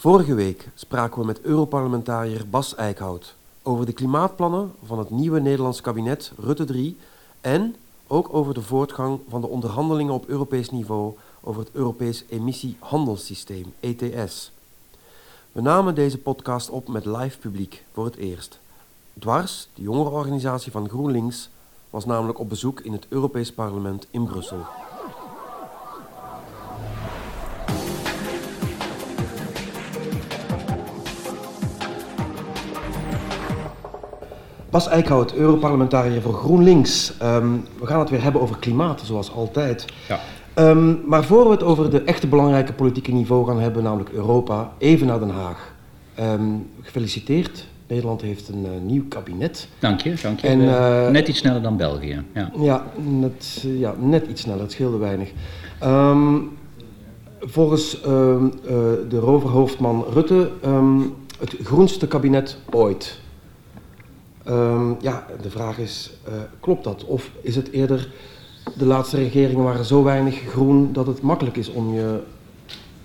Vorige week spraken we met Europarlementariër Bas Eickhout over de klimaatplannen van het nieuwe Nederlands kabinet Rutte 3 en ook over de voortgang van de onderhandelingen op Europees niveau over het Europees emissiehandelssysteem ETS. We namen deze podcast op met live publiek voor het eerst. Dwars, de jongerenorganisatie van GroenLinks, was namelijk op bezoek in het Europees Parlement in Brussel. Bas Eickhout, Europarlementariër voor GroenLinks. Ehm, we gaan het weer hebben over klimaat, zoals altijd. Ja. Ehm, maar voor we het over de echte belangrijke politieke niveau gaan hebben, namelijk Europa, even naar Den Haag. Ehm, gefeliciteerd. Nederland heeft een eh, nieuw kabinet. Dank je, dank je. En, Eh, Net iets sneller dan België. Ja. Ja, net, ja, net iets sneller, het scheelde weinig. Ehm, volgens eh, de roverhoofdman Rutte het groenste kabinet ooit. Ehm, ja, de vraag is, eh, klopt dat? Of is het eerder, de laatste regeringen waren zo weinig groen dat het makkelijk is om je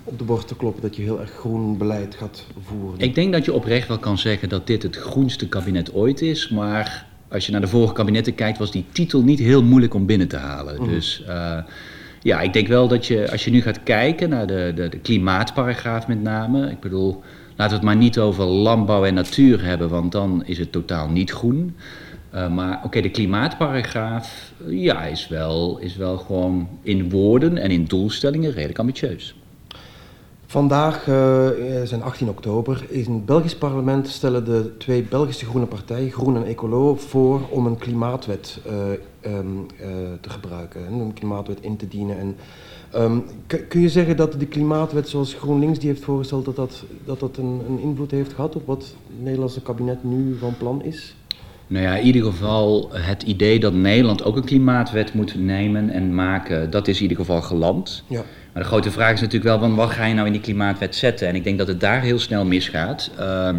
op de borst te kloppen dat je heel erg groen beleid gaat voeren? Ik denk dat je oprecht wel kan zeggen dat dit het groenste kabinet ooit is. Maar als je naar de vorige kabinetten kijkt, was die titel niet heel moeilijk om binnen te halen. Mhm. Dus eh, ja, ik denk wel dat je, als je nu gaat kijken naar de, de, de klimaatparagraaf met name. Ik bedoel, laten we het maar niet over landbouw en natuur hebben, want dan is het totaal niet groen. Eh, maar oké, de klimaatparagraaf ja, is, wel, is wel gewoon in woorden en in doelstellingen redelijk ambitieus. Vandaag, eh, zijn 18 oktober, in het Belgisch parlement stellen de twee Belgische groene partijen, Groen en Ecolo, voor om een klimaatwet eh, ehm, eh, te gebruiken, een klimaatwet in te dienen. En, ehm, kun je zeggen dat de klimaatwet zoals GroenLinks die heeft voorgesteld, dat dat, dat, dat een, een invloed heeft gehad op wat het Nederlandse kabinet nu van plan is? Nou ja, in ieder geval het idee dat Nederland ook een klimaatwet moet nemen en maken, dat is in ieder geval geland. Ja. Maar de grote vraag is natuurlijk wel, van wat ga je nou in die klimaatwet zetten? En ik denk dat het daar heel snel misgaat. Ehm,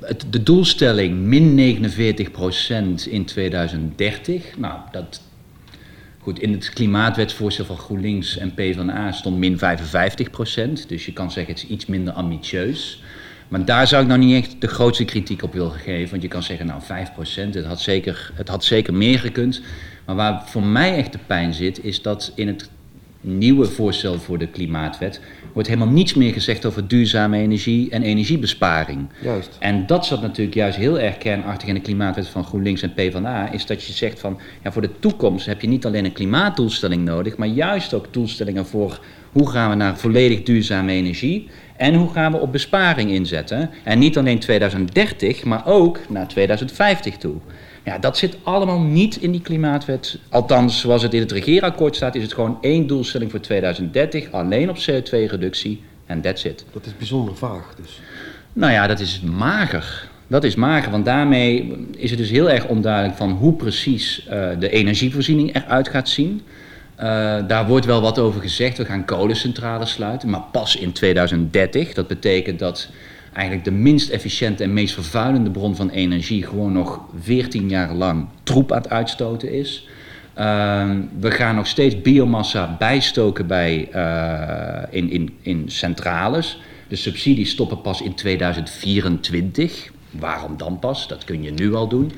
het, de doelstelling min 49% in 2030, nou dat... Goed, in het klimaatwetsvoorstel van GroenLinks en PvdA stond min 55%. Dus je kan zeggen het is iets minder ambitieus. Maar daar zou ik nou niet echt de grootste kritiek op willen geven. Want je kan zeggen, nou 5%, het had zeker, het had zeker meer gekund. Maar waar voor mij echt de pijn zit, is dat in het nieuwe voorstel voor de klimaatwet wordt helemaal niets meer gezegd over duurzame energie en energiebesparing. Juist. En dat zat natuurlijk juist heel erg kernachtig in de klimaatwet van GroenLinks en PvdA, is dat je zegt van, ja, voor de toekomst heb je niet alleen een klimaatdoelstelling nodig, maar juist ook doelstellingen voor hoe gaan we naar volledig duurzame energie en hoe gaan we op besparing inzetten. En niet alleen 2030, maar ook naar 2050 toe. Ja, dat zit allemaal niet in die klimaatwet. Althans, zoals het in het regeerakkoord staat, is het gewoon één doelstelling voor 2030, alleen op CO2-reductie en that's it. Dat is bijzonder vaag. Dus. Nou ja, dat is mager. Dat is mager, want daarmee is het dus heel erg onduidelijk van hoe precies eh, de energievoorziening eruit gaat zien. Eh, daar wordt wel wat over gezegd. We gaan kolencentrales sluiten, maar pas in 2030. Dat betekent dat eigenlijk de minst efficiënte en meest vervuilende bron van energie gewoon nog 14 jaar lang troep aan het uitstoten is. Ehm, we gaan nog steeds biomassa bijstoken bij, eh, in, in, in centrales. De subsidies stoppen pas in 2024. Waarom dan pas? Dat kun je nu al doen.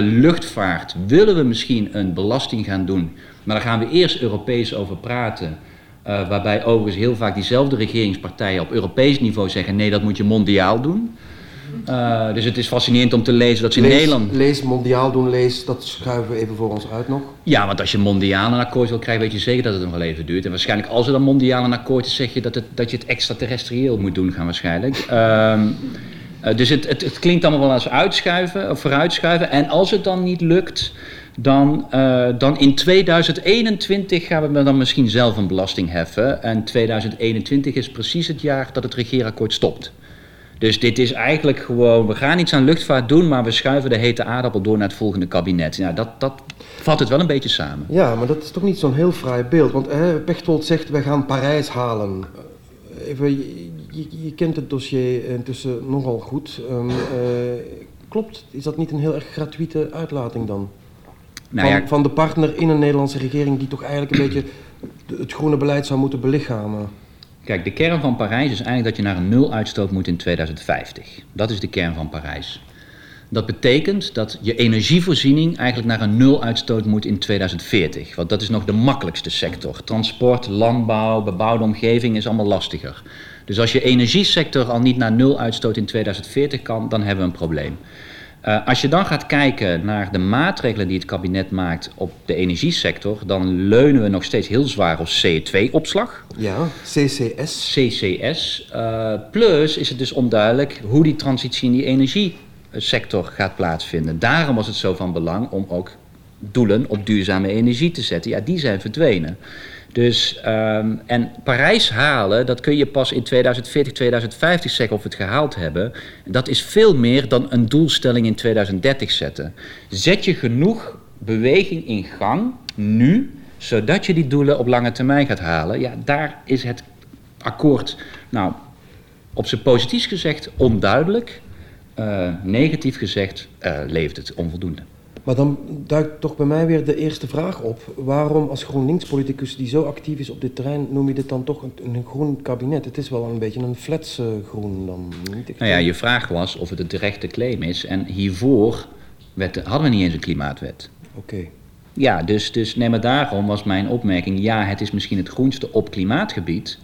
Luchtvaart willen we misschien een belasting gaan doen. Maar daar gaan we eerst Europees over praten. Eh, waarbij overigens heel vaak diezelfde regeringspartijen op Europees niveau zeggen: nee, dat moet je mondiaal doen. Eh, dus het is fascinerend om te lezen dat ze in Nederland. lees mondiaal doen, lees, dat schuiven we even voor ons uit nog. Ja, want als je mondiaal een akkoord wil krijgen, weet je zeker dat het nog wel even duurt. En waarschijnlijk als er dan mondiaal een akkoord is, zeg je dat, het, dat je het extraterrestrieel moet doen gaan waarschijnlijk. Ehm, eh, dus het, het, het klinkt allemaal wel als uitschuiven of vooruitschuiven. En als het dan niet lukt, dan, eh, dan in 2021 gaan we dan misschien zelf een belasting heffen. En 2021 is precies het jaar dat het regeerakkoord stopt. Dus dit is eigenlijk gewoon, we gaan iets aan luchtvaart doen, maar we schuiven de hete aardappel door naar het volgende kabinet. Ja, dat, dat vat het wel een beetje samen. Ja, maar dat is toch niet zo'n heel fraai beeld. Want Pechtold zegt, wij gaan Parijs halen. Eh, Even, je, je, je kent het dossier intussen nogal goed. Ehm, eh, klopt, is dat niet een heel erg gratuite uitlating dan? Nou van, ja, van de partner in een Nederlandse regering die toch eigenlijk een beetje het groene beleid zou moeten belichamen. Kijk, de kern van Parijs is eigenlijk dat je naar een nul uitstoot moet in 2050. Dat is de kern van Parijs. Dat betekent dat je energievoorziening eigenlijk naar een nul uitstoot moet in 2040. Want dat is nog de makkelijkste sector. Transport, landbouw, bebouwde omgeving is allemaal lastiger. Dus als je energiesector al niet naar nul uitstoot in 2040 kan, dan hebben we een probleem. Uh, als je dan gaat kijken naar de maatregelen die het kabinet maakt op de energiesector, dan leunen we nog steeds heel zwaar op CO2-opslag. Ja, CCS. CCS. Uh, plus is het dus onduidelijk hoe die transitie in die energiesector gaat plaatsvinden. Daarom was het zo van belang om ook doelen op duurzame energie te zetten. Ja, die zijn verdwenen. Dus, um, en Parijs halen, dat kun je pas in 2040, 2050 zeggen of we het gehaald hebben. Dat is veel meer dan een doelstelling in 2030 zetten. Zet je genoeg beweging in gang nu, zodat je die doelen op lange termijn gaat halen. Ja, daar is het akkoord, nou, op zijn positief gezegd onduidelijk. Uh, negatief gezegd uh, levert het onvoldoende. Maar dan duikt toch bij mij weer de eerste vraag op. Waarom als GroenLinks-politicus die zo actief is op dit terrein, noem je dit dan toch een, een groen kabinet? Het is wel een beetje een flats groen dan. Niet nou ja, je vraag was of het een terechte claim is. En hiervoor werd, hadden we niet eens een klimaatwet. Oké. Ja, dus, dus nee, maar daarom was mijn opmerking... ja, het is misschien het groenste op klimaatgebied...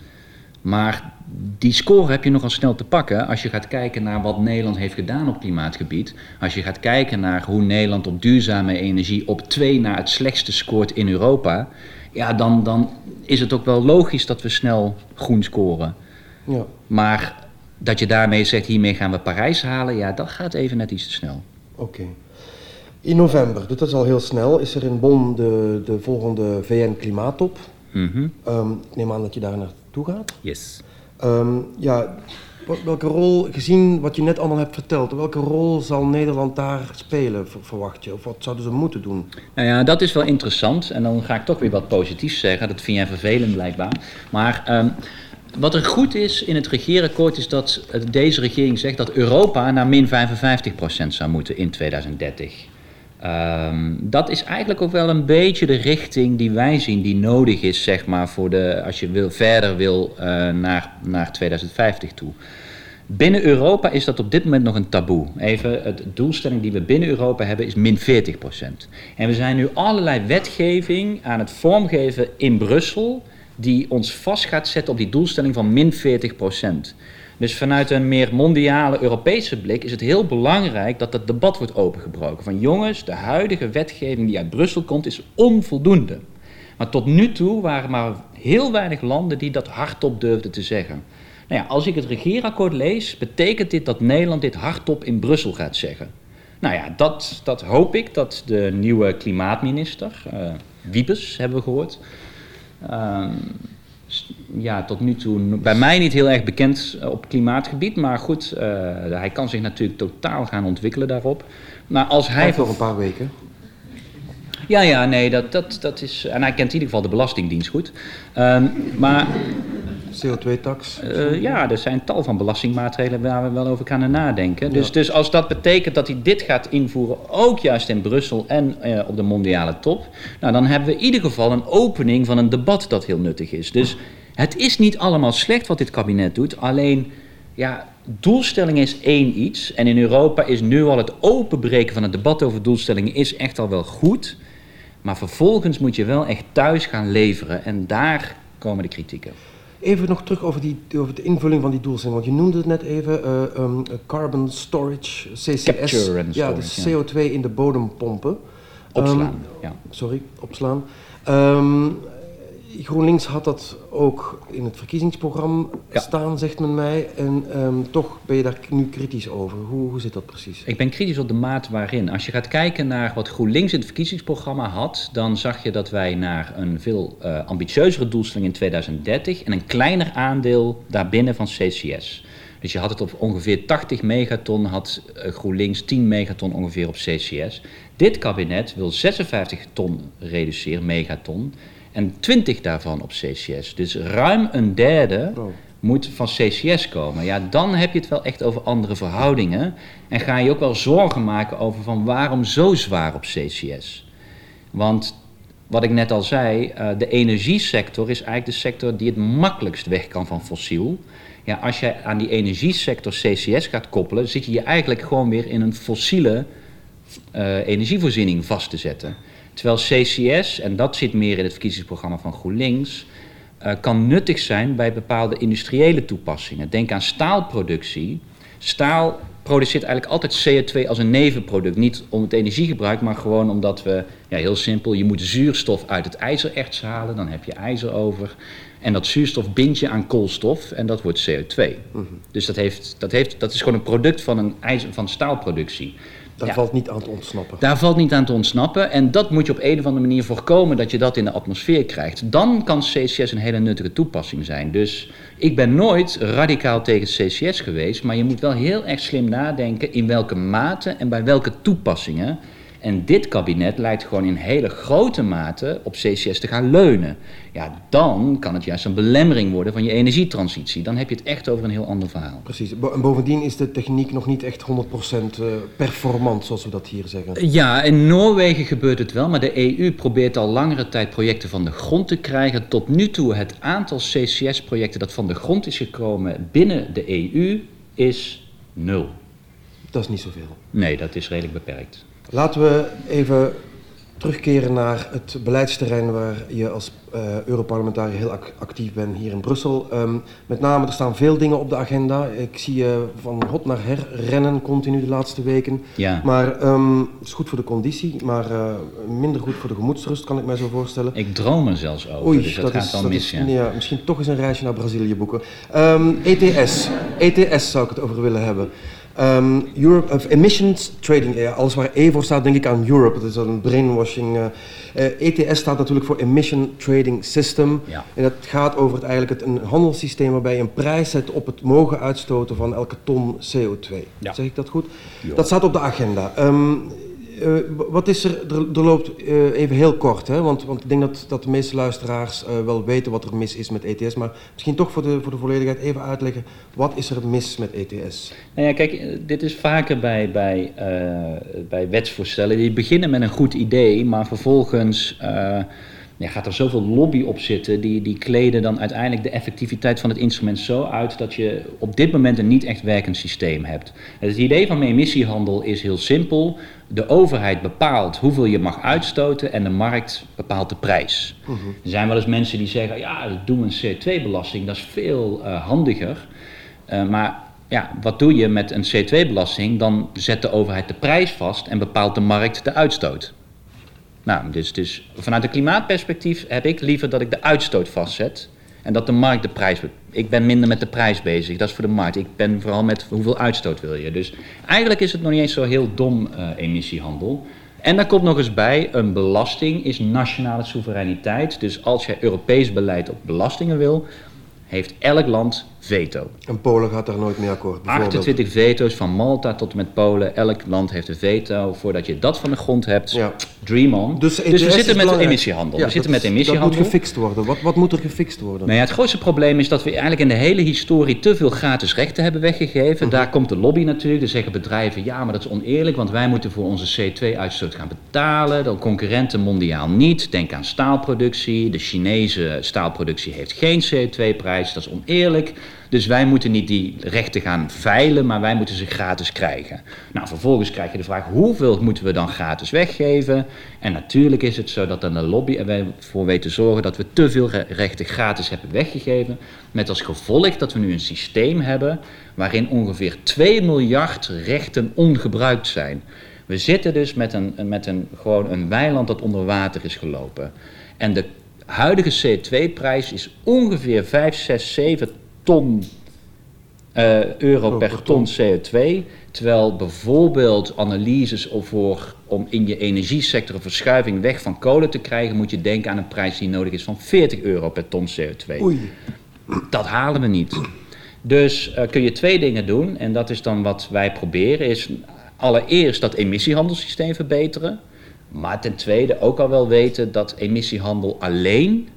maar die score heb je nogal snel te pakken als je gaat kijken naar wat Nederland heeft gedaan op klimaatgebied. Als je gaat kijken naar hoe Nederland op duurzame energie op twee naar het slechtste scoort in Europa. Ja, dan, dan is het ook wel logisch dat we snel groen scoren. Ja. Maar dat je daarmee zegt, hiermee gaan we Parijs halen, ja, dat gaat even net iets te snel. Oké. In november, dat is al heel snel, is er in Bonn de, de volgende VN-klimaattop. Mm -hmm. um, ik neem aan dat je daar naartoe gaat. Yes. Um, ja, welke rol, gezien wat je net allemaal hebt verteld, welke rol zal Nederland daar spelen, verwacht je? Of wat zouden ze moeten doen? Nou ja, dat is wel interessant. En dan ga ik toch weer wat positiefs zeggen. Dat vind jij vervelend blijkbaar. Maar um, wat er goed is in het regeerakkoord is dat deze regering zegt dat Europa naar min 55% zou moeten in 2030. Um, dat is eigenlijk ook wel een beetje de richting die wij zien, die nodig is, zeg maar, voor de, als je wil, verder wil uh, naar, naar 2050 toe. Binnen Europa is dat op dit moment nog een taboe. Even, het doelstelling die we binnen Europa hebben is min 40%. En we zijn nu allerlei wetgeving aan het vormgeven in Brussel, die ons vast gaat zetten op die doelstelling van min 40%. Dus vanuit een meer mondiale Europese blik is het heel belangrijk dat het debat wordt opengebroken. Van jongens, de huidige wetgeving die uit Brussel komt is onvoldoende. Maar tot nu toe waren maar heel weinig landen die dat hardop durfden te zeggen. Nou ja, als ik het regeerakkoord lees, betekent dit dat Nederland dit hardop in Brussel gaat zeggen. Nou ja, dat, dat hoop ik dat de nieuwe klimaatminister, uh, Wiepes hebben we gehoord, uh, ja, tot nu toe bij mij niet heel erg bekend eh, op klimaatgebied. Maar goed, uh, hij kan zich natuurlijk totaal gaan ontwikkelen daarop. Maar als hij. voor een paar weken. Ja, ja, nee, dat, dat, dat is. En hij kent in ieder geval de Belastingdienst goed. Um, maar CO2-tax? Uh, ja, er zijn tal van belastingmaatregelen waar we wel over gaan nadenken. Dus, dus als dat betekent dat hij dit gaat invoeren, ook juist in Brussel en uh, op de mondiale top, nou, dan hebben we in ieder geval een opening van een debat dat heel nuttig is. Dus het is niet allemaal slecht wat dit kabinet doet, alleen ja, doelstelling is één iets. En in Europa is nu al het openbreken van het debat over doelstellingen is echt al wel goed. Maar vervolgens moet je wel echt thuis gaan leveren en daar komen de kritieken. Even nog terug over, die, over de invulling van die doelstelling. Want je noemde het net even, uh, um, carbon storage, CCS. Capture and ja, de CO2 in de bodem pompen. Opslaan, um, ja. Sorry, opslaan. Um, GroenLinks had dat ook in het verkiezingsprogramma ja. staan, zegt men mij. En um, toch ben je daar nu kritisch over. Hoe, hoe zit dat precies? Ik ben kritisch op de mate waarin. Als je gaat kijken naar wat GroenLinks in het verkiezingsprogramma had, dan zag je dat wij naar een veel uh, ambitieuzere doelstelling in 2030 en een kleiner aandeel daarbinnen van CCS. Dus je had het op ongeveer 80 megaton, had uh, GroenLinks 10 megaton ongeveer op CCS. Dit kabinet wil 56 ton reduceren, megaton en 20 daarvan op CCS. Dus ruim een derde moet van CCS komen. Ja, dan heb je het wel echt over andere verhoudingen. En ga je ook wel zorgen maken over van waarom zo zwaar op CCS. Want wat ik net al zei, uh, de energiesector is eigenlijk de sector die het makkelijkst weg kan van fossiel. Ja, als je aan die energiesector CCS gaat koppelen, zit je je eigenlijk gewoon weer in een fossiele uh, energievoorziening vast te zetten. Terwijl CCS, en dat zit meer in het verkiezingsprogramma van GroenLinks, uh, kan nuttig zijn bij bepaalde industriële toepassingen. Denk aan staalproductie. Staal produceert eigenlijk altijd CO2 als een nevenproduct. Niet om het energiegebruik, maar gewoon omdat we, ja, heel simpel, je moet zuurstof uit het ijzererts halen, dan heb je ijzer over. En dat zuurstof bind je aan koolstof en dat wordt CO2. Mhm. Dus dat, heeft, dat, heeft, dat is gewoon een product van, een ijzer, van staalproductie. Daar valt niet aan te ontsnappen. Daar valt niet aan te ontsnappen. En dat moet je op een of andere manier voorkomen dat je dat in de atmosfeer krijgt. Dan kan CCS een hele nuttige toepassing zijn. Dus ik ben nooit radicaal tegen CCS geweest. Maar je moet wel heel erg slim nadenken in welke mate en bij welke toepassingen en dit kabinet lijkt gewoon in hele grote mate op CCS te gaan leunen. Ja, dan kan het juist een belemmering worden van je energietransitie. Dan heb je het echt over een heel ander verhaal. Precies. En bovendien is de techniek nog niet echt 100% eh, performant, zoals we dat hier zeggen. Ja, in Noorwegen gebeurt het wel, maar de EU probeert al langere tijd projecten van de grond te krijgen. Tot nu toe het aantal CCS-projecten dat van de grond is gekomen binnen de EU is nul. Dat is niet zoveel. Nee, dat is redelijk beperkt. Laten we even terugkeren naar het beleidsterrein waar je als uh, Europarlementariër heel actief bent hier in Brussel. Um, met name, er staan veel dingen op de agenda. Ik zie je van hot naar her rennen continu de laatste weken. Ja. Maar um, het is goed voor de conditie, maar uh, minder goed voor de gemoedsrust, kan ik mij zo voorstellen. Ik droom er zelfs over, Oei, dus dat, dat gaat is, dan mis. Is, ja. misschien toch eens een reisje naar Brazilië boeken. Um, ETS, ETS zou ik het over willen hebben. Um, Europe of Emissions Trading, ja, alles waar E voor staat, denk ik aan Europe. Dat is een brainwashing. Uh, uh, ETS staat natuurlijk voor Emission Trading System. Ja. En dat gaat over het, eigenlijk het, een handelssysteem waarbij je een prijs zet op het mogen uitstoten van elke ton CO2. Ja. Zeg ik dat goed? Dat staat op de agenda. Um, uh, wat is er, er, loopt uh, even heel kort, hè? Want, want ik denk dat, dat de meeste luisteraars uh, wel weten wat er mis is met ETS, maar misschien toch voor de, voor de volledigheid even uitleggen, wat is er mis met ETS? Nou ja, kijk, dit is vaker bij, bij, bij wetsvoorstellen, die beginnen met een goed idee, maar vervolgens ja, gaat er zoveel lobby op zitten, die, die kleden dan uiteindelijk de effectiviteit van het instrument zo uit dat je op dit moment een niet echt werkend systeem hebt. Het idee van emissiehandel is heel simpel. De overheid bepaalt hoeveel je mag uitstoten en de markt bepaalt de prijs. Mhm. Er zijn wel eens mensen die zeggen, ja, doe een CO2-belasting, dat is veel uh, handiger. Uh, maar ja, wat doe je met een CO2-belasting? Dan zet de overheid de prijs vast en bepaalt de markt de uitstoot. Nou, dus, dus vanuit een klimaatperspectief heb ik liever dat ik de uitstoot vastzet en dat de markt de prijs. Ik ben minder met de prijs bezig, dat is voor de markt. Ik ben vooral met hoeveel uitstoot wil je. Dus eigenlijk is het nog niet eens zo heel dom uh, emissiehandel. En daar komt nog eens bij, een belasting is nationale soevereiniteit. Dus als je Europees beleid op belastingen wil, heeft elk land veto. En Polen gaat daar nooit mee akkoord? 28 veto's van Malta tot en met Polen. Elk land heeft een veto. Voordat je dat van de grond hebt, ja. dream on. Dus, dus we zitten met emissiehandel. Ja, we zitten met emissiehandel. Dat moet gefixt worden. Wat, wat moet er gefixt worden? Nou ja, het grootste probleem is dat we eigenlijk in de hele historie te veel gratis rechten hebben weggegeven. Mhm. Daar komt de lobby natuurlijk. Dan zeggen bedrijven, ja, maar dat is oneerlijk, want wij moeten voor onze CO2-uitstoot gaan betalen. De concurrenten mondiaal niet. Denk aan staalproductie. De Chinese staalproductie heeft geen CO2-prijs. Dat is oneerlijk. Dus wij moeten niet die rechten gaan veilen, maar wij moeten ze gratis krijgen. Nou, vervolgens krijg je de vraag: hoeveel moeten we dan gratis weggeven? En natuurlijk is het zo dat dan de lobby er voor weet te zorgen dat we te veel rechten gratis hebben weggegeven. Met als gevolg dat we nu een systeem hebben waarin ongeveer 2 miljard rechten ongebruikt zijn. We zitten dus met een, met een, gewoon een weiland dat onder water is gelopen. En de huidige CO2-prijs is ongeveer 5, 6, 7 ton uh, euro per ton CO2. Terwijl bijvoorbeeld analyses voor, om in je energiesector een verschuiving weg van kolen te krijgen, moet je denken aan een prijs die nodig is van 40 euro per ton CO2. Oei. Dat halen we niet. Dus uh, kun je twee dingen doen. En dat is dan wat wij proberen. Is allereerst dat emissiehandelssysteem verbeteren. Maar ten tweede ook al wel weten dat emissiehandel alleen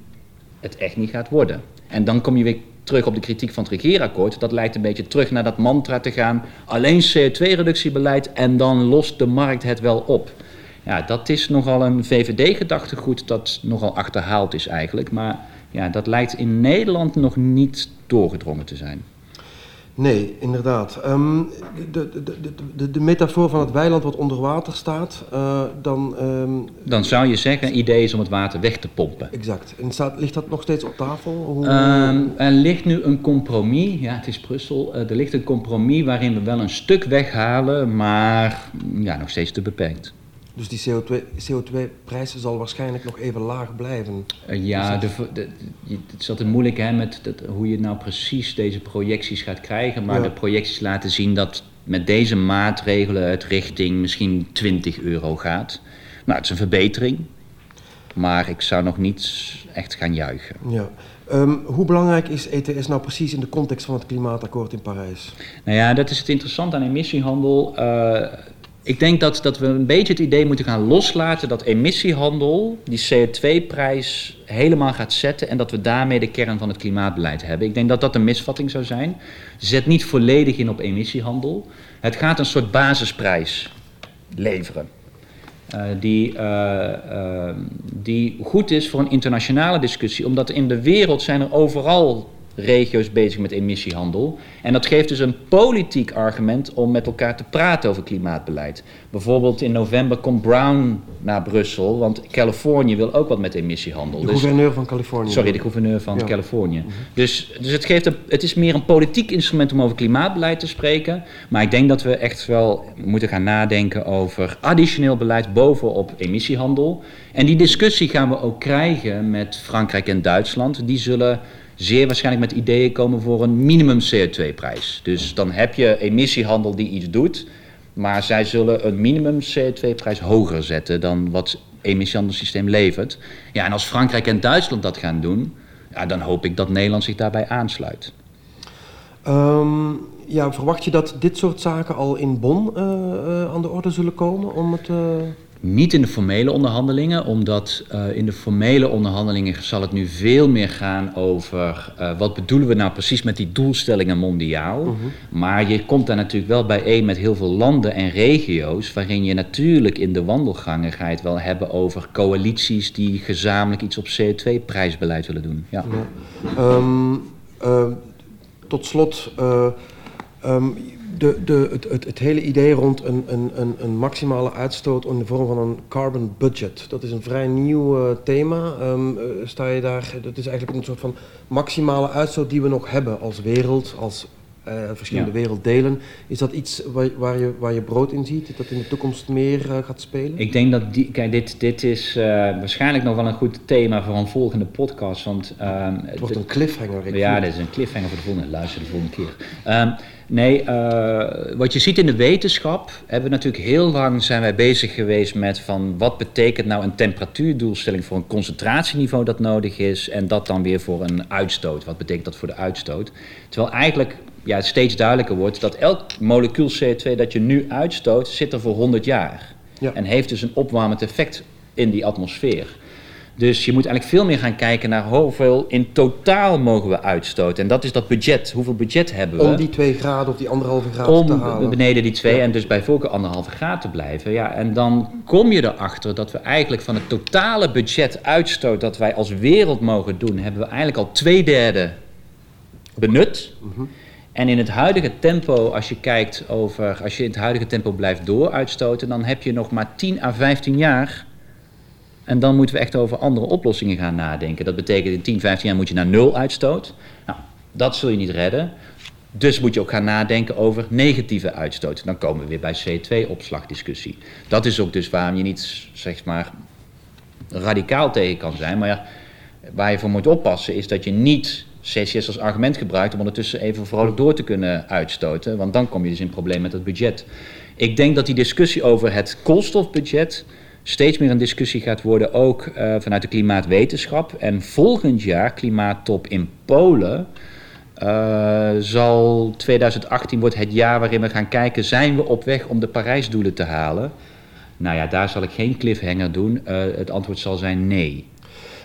het echt niet gaat worden. En dan kom je weer terug op de kritiek van het regeerakkoord. Dat lijkt een beetje terug naar dat mantra te gaan. Alleen CO2-reductiebeleid en dan lost de markt het wel op. Ja, dat is nogal een VVD-gedachtegoed dat nogal achterhaald is eigenlijk. Maar ja, dat lijkt in Nederland nog niet doorgedrongen te zijn. Nee, inderdaad. Ehm, de, de, de, de, de metafoor van het weiland wat onder water staat, uh, dan... Um, dan zou je zeggen, idee is om het water weg te pompen. Exact. En staat, ligt dat nog steeds op tafel? Hoe... Um, er ligt nu een compromis, ja het is Brussel, uh, er ligt een compromis waarin we wel een stuk weghalen, maar ja, nog steeds te beperkt. Dus die CO2-prijs CO2 zal waarschijnlijk nog even laag blijven. Uh, ja, de, de, het is altijd moeilijk hè, met dat, hoe je nou precies deze projecties gaat krijgen. Maar ja. de projecties laten zien dat met deze maatregelen het richting misschien 20 euro gaat. Nou, het is een verbetering. Maar ik zou nog niet echt gaan juichen. Ja. Um, hoe belangrijk is ETS nou precies in de context van het klimaatakkoord in Parijs? Nou ja, dat is het interessante aan emissiehandel. Uh, ik denk dat, dat we een beetje het idee moeten gaan loslaten dat emissiehandel die CO2-prijs helemaal gaat zetten en dat we daarmee de kern van het klimaatbeleid hebben. Ik denk dat dat een misvatting zou zijn. Zet niet volledig in op emissiehandel. Het gaat een soort basisprijs leveren. Uh, die, uh, uh, die goed is voor een internationale discussie, omdat in de wereld zijn er overal regio's bezig met emissiehandel. En dat geeft dus een politiek argument om met elkaar te praten over klimaatbeleid. Bijvoorbeeld in november komt Brown naar Brussel, want Californië wil ook wat met emissiehandel. De dus, gouverneur van Californië. Sorry, de gouverneur van ja. Californië. -hmm. Dus, dus het, geeft een, het is meer een politiek instrument om over klimaatbeleid te spreken. Maar ik denk dat we echt wel moeten gaan nadenken over additioneel beleid bovenop emissiehandel. En die discussie gaan we ook krijgen met Frankrijk en Duitsland. Die zullen zeer waarschijnlijk met ideeën komen voor een minimum CO2-prijs. Dus dan heb je emissiehandel die iets doet, maar zij zullen een minimum CO2-prijs hoger zetten dan wat emissiehandelssysteem levert. Ja, en als Frankrijk en Duitsland dat gaan doen, ja, dan hoop ik dat Nederland zich daarbij aansluit. Um, ja, verwacht je dat dit soort zaken al in Bonn uh, uh, aan de orde zullen komen om het... Uh... Niet in de formele onderhandelingen, omdat uh, in de formele onderhandelingen zal het nu veel meer gaan over uh, wat bedoelen we nou precies met die doelstellingen mondiaal. Uh -huh. Maar je komt daar natuurlijk wel bijeen met heel veel landen en regio's, waarin je natuurlijk in de wandelgangen ga je het wel hebben over coalities die gezamenlijk iets op CO2-prijsbeleid willen doen. Ja. ja. Um, uh, tot slot. Um, de, de, het, het, het, hele idee rond een, een, een, een, maximale uitstoot in de vorm van een carbon budget. Dat is een vrij nieuw uh, thema. Um, uh, sta je daar, dat is eigenlijk een soort van maximale uitstoot die we nog hebben als wereld, als uh, verschillende ja. werelddelen. Is dat iets waar, waar, je, waar je brood in ziet, dat in de toekomst meer gaat spelen? Ik denk dat, die, kijk, dit, dit is waarschijnlijk nog wel een goed thema voor een volgende podcast. Want, het wordt een cliffhanger. Ja, dit is een cliffhanger voor de volgende. Luister de volgende keer. Um, Nee, uh, wat je ziet in de wetenschap, hebben we natuurlijk heel lang zijn wij bezig geweest met van wat betekent nou een temperatuurdoelstelling voor een concentratieniveau dat nodig is en dat dan weer voor een uitstoot. Wat betekent dat voor de uitstoot? Terwijl eigenlijk ja, steeds duidelijker wordt dat elk molecuul CO2 dat je nu uitstoot, zit er voor 100 jaar. Ja. En heeft dus een opwarmend effect in die atmosfeer. Dus je moet eigenlijk veel meer gaan kijken naar hoeveel in totaal mogen we uitstoten. En dat is dat budget. Hoeveel budget hebben we? Om die twee graden of die anderhalve graden om te halen. Om beneden die twee ja. en dus bij voorkeur anderhalve graad te blijven. Ja, en dan kom je erachter dat we eigenlijk van het totale budget uitstoot dat wij als wereld mogen doen, hebben we eigenlijk al twee derde benut. Mm -hmm. En in het huidige tempo, als je kijkt over, als je in het huidige tempo blijft dooruitstoten, dan heb je nog maar 10 à 15 jaar en dan moeten we echt over andere oplossingen gaan nadenken. Dat betekent in 10, 15 jaar moet je naar nul uitstoot. Nou, dat zul je niet redden. Dus moet je ook gaan nadenken over negatieve uitstoot. Dan komen we weer bij CO2-opslagdiscussie. Dat is ook dus waarom je niet, zeg maar, radicaal tegen kan zijn. Maar ja, waar je voor moet oppassen is dat je niet CCS als argument gebruikt om ondertussen even vrolijk door te kunnen uitstoten. Want dan kom je dus in probleem met het budget. Ik denk dat die discussie over het koolstofbudget steeds meer een discussie gaat worden, ook uh, vanuit de klimaatwetenschap. En volgend jaar, klimaattop in Polen, uh, zal 2018 wordt het jaar waarin we gaan kijken, zijn we op weg om de Parijsdoelen te halen? Nou ja, daar zal ik geen cliffhanger doen. Uh, het antwoord zal zijn nee.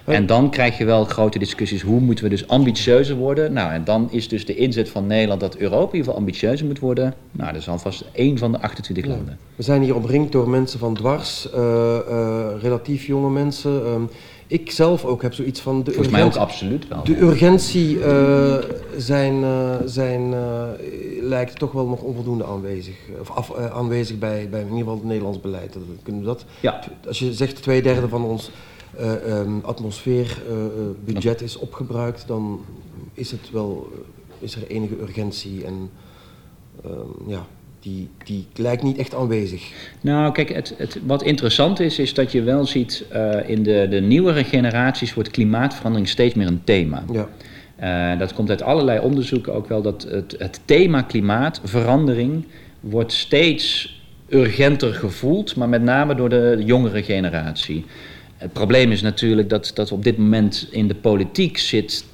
En dan krijg je wel grote discussies. Hoe moeten we dus ambitieuzer worden? Nou, en dan is dus de inzet van Nederland dat Europa in ieder geval ambitieuzer moet worden. Nou, dat is alvast één van de 28 landen. We zijn hier omringd door mensen van dwars, uh, uh, relatief jonge mensen. Um, ik zelf ook heb zoiets van... De Volgens mij ook absoluut wel. De urgentie uh, zijn, zijn, lijkt toch wel nog onvoldoende aanwezig. Of af, aanwezig bij, bij in ieder geval het Nederlands beleid. Kunnen we dat, ja. Als je zegt twee derde van ons um, atmosfeerbudget is opgebruikt, dan is het wel is er enige urgentie en um, ja, die, die lijkt niet echt aanwezig. Nou, kijk, het, het, wat interessant is, is dat je wel ziet uh, in de, de nieuwere generaties wordt klimaatverandering steeds meer een thema. Ja. Uh, dat komt uit allerlei onderzoeken ook wel dat het, het thema klimaatverandering wordt steeds urgenter gevoeld, maar met name door de jongere generatie. Het probleem is natuurlijk dat, dat op dit moment in de politiek zit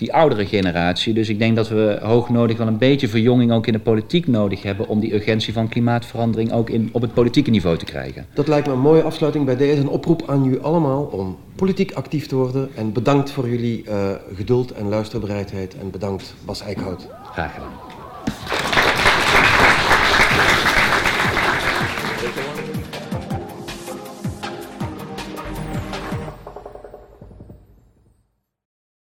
die oudere generatie. Dus ik denk dat we hoog nodig wel een beetje verjonging ook in de politiek nodig hebben om die urgentie van klimaatverandering ook in, op het politieke niveau te krijgen. Dat lijkt me een mooie afsluiting bij deze. Een oproep aan u allemaal om politiek actief te worden. En bedankt voor jullie uh, geduld en luisterbereidheid. En bedankt Bas Eickhout. Graag gedaan.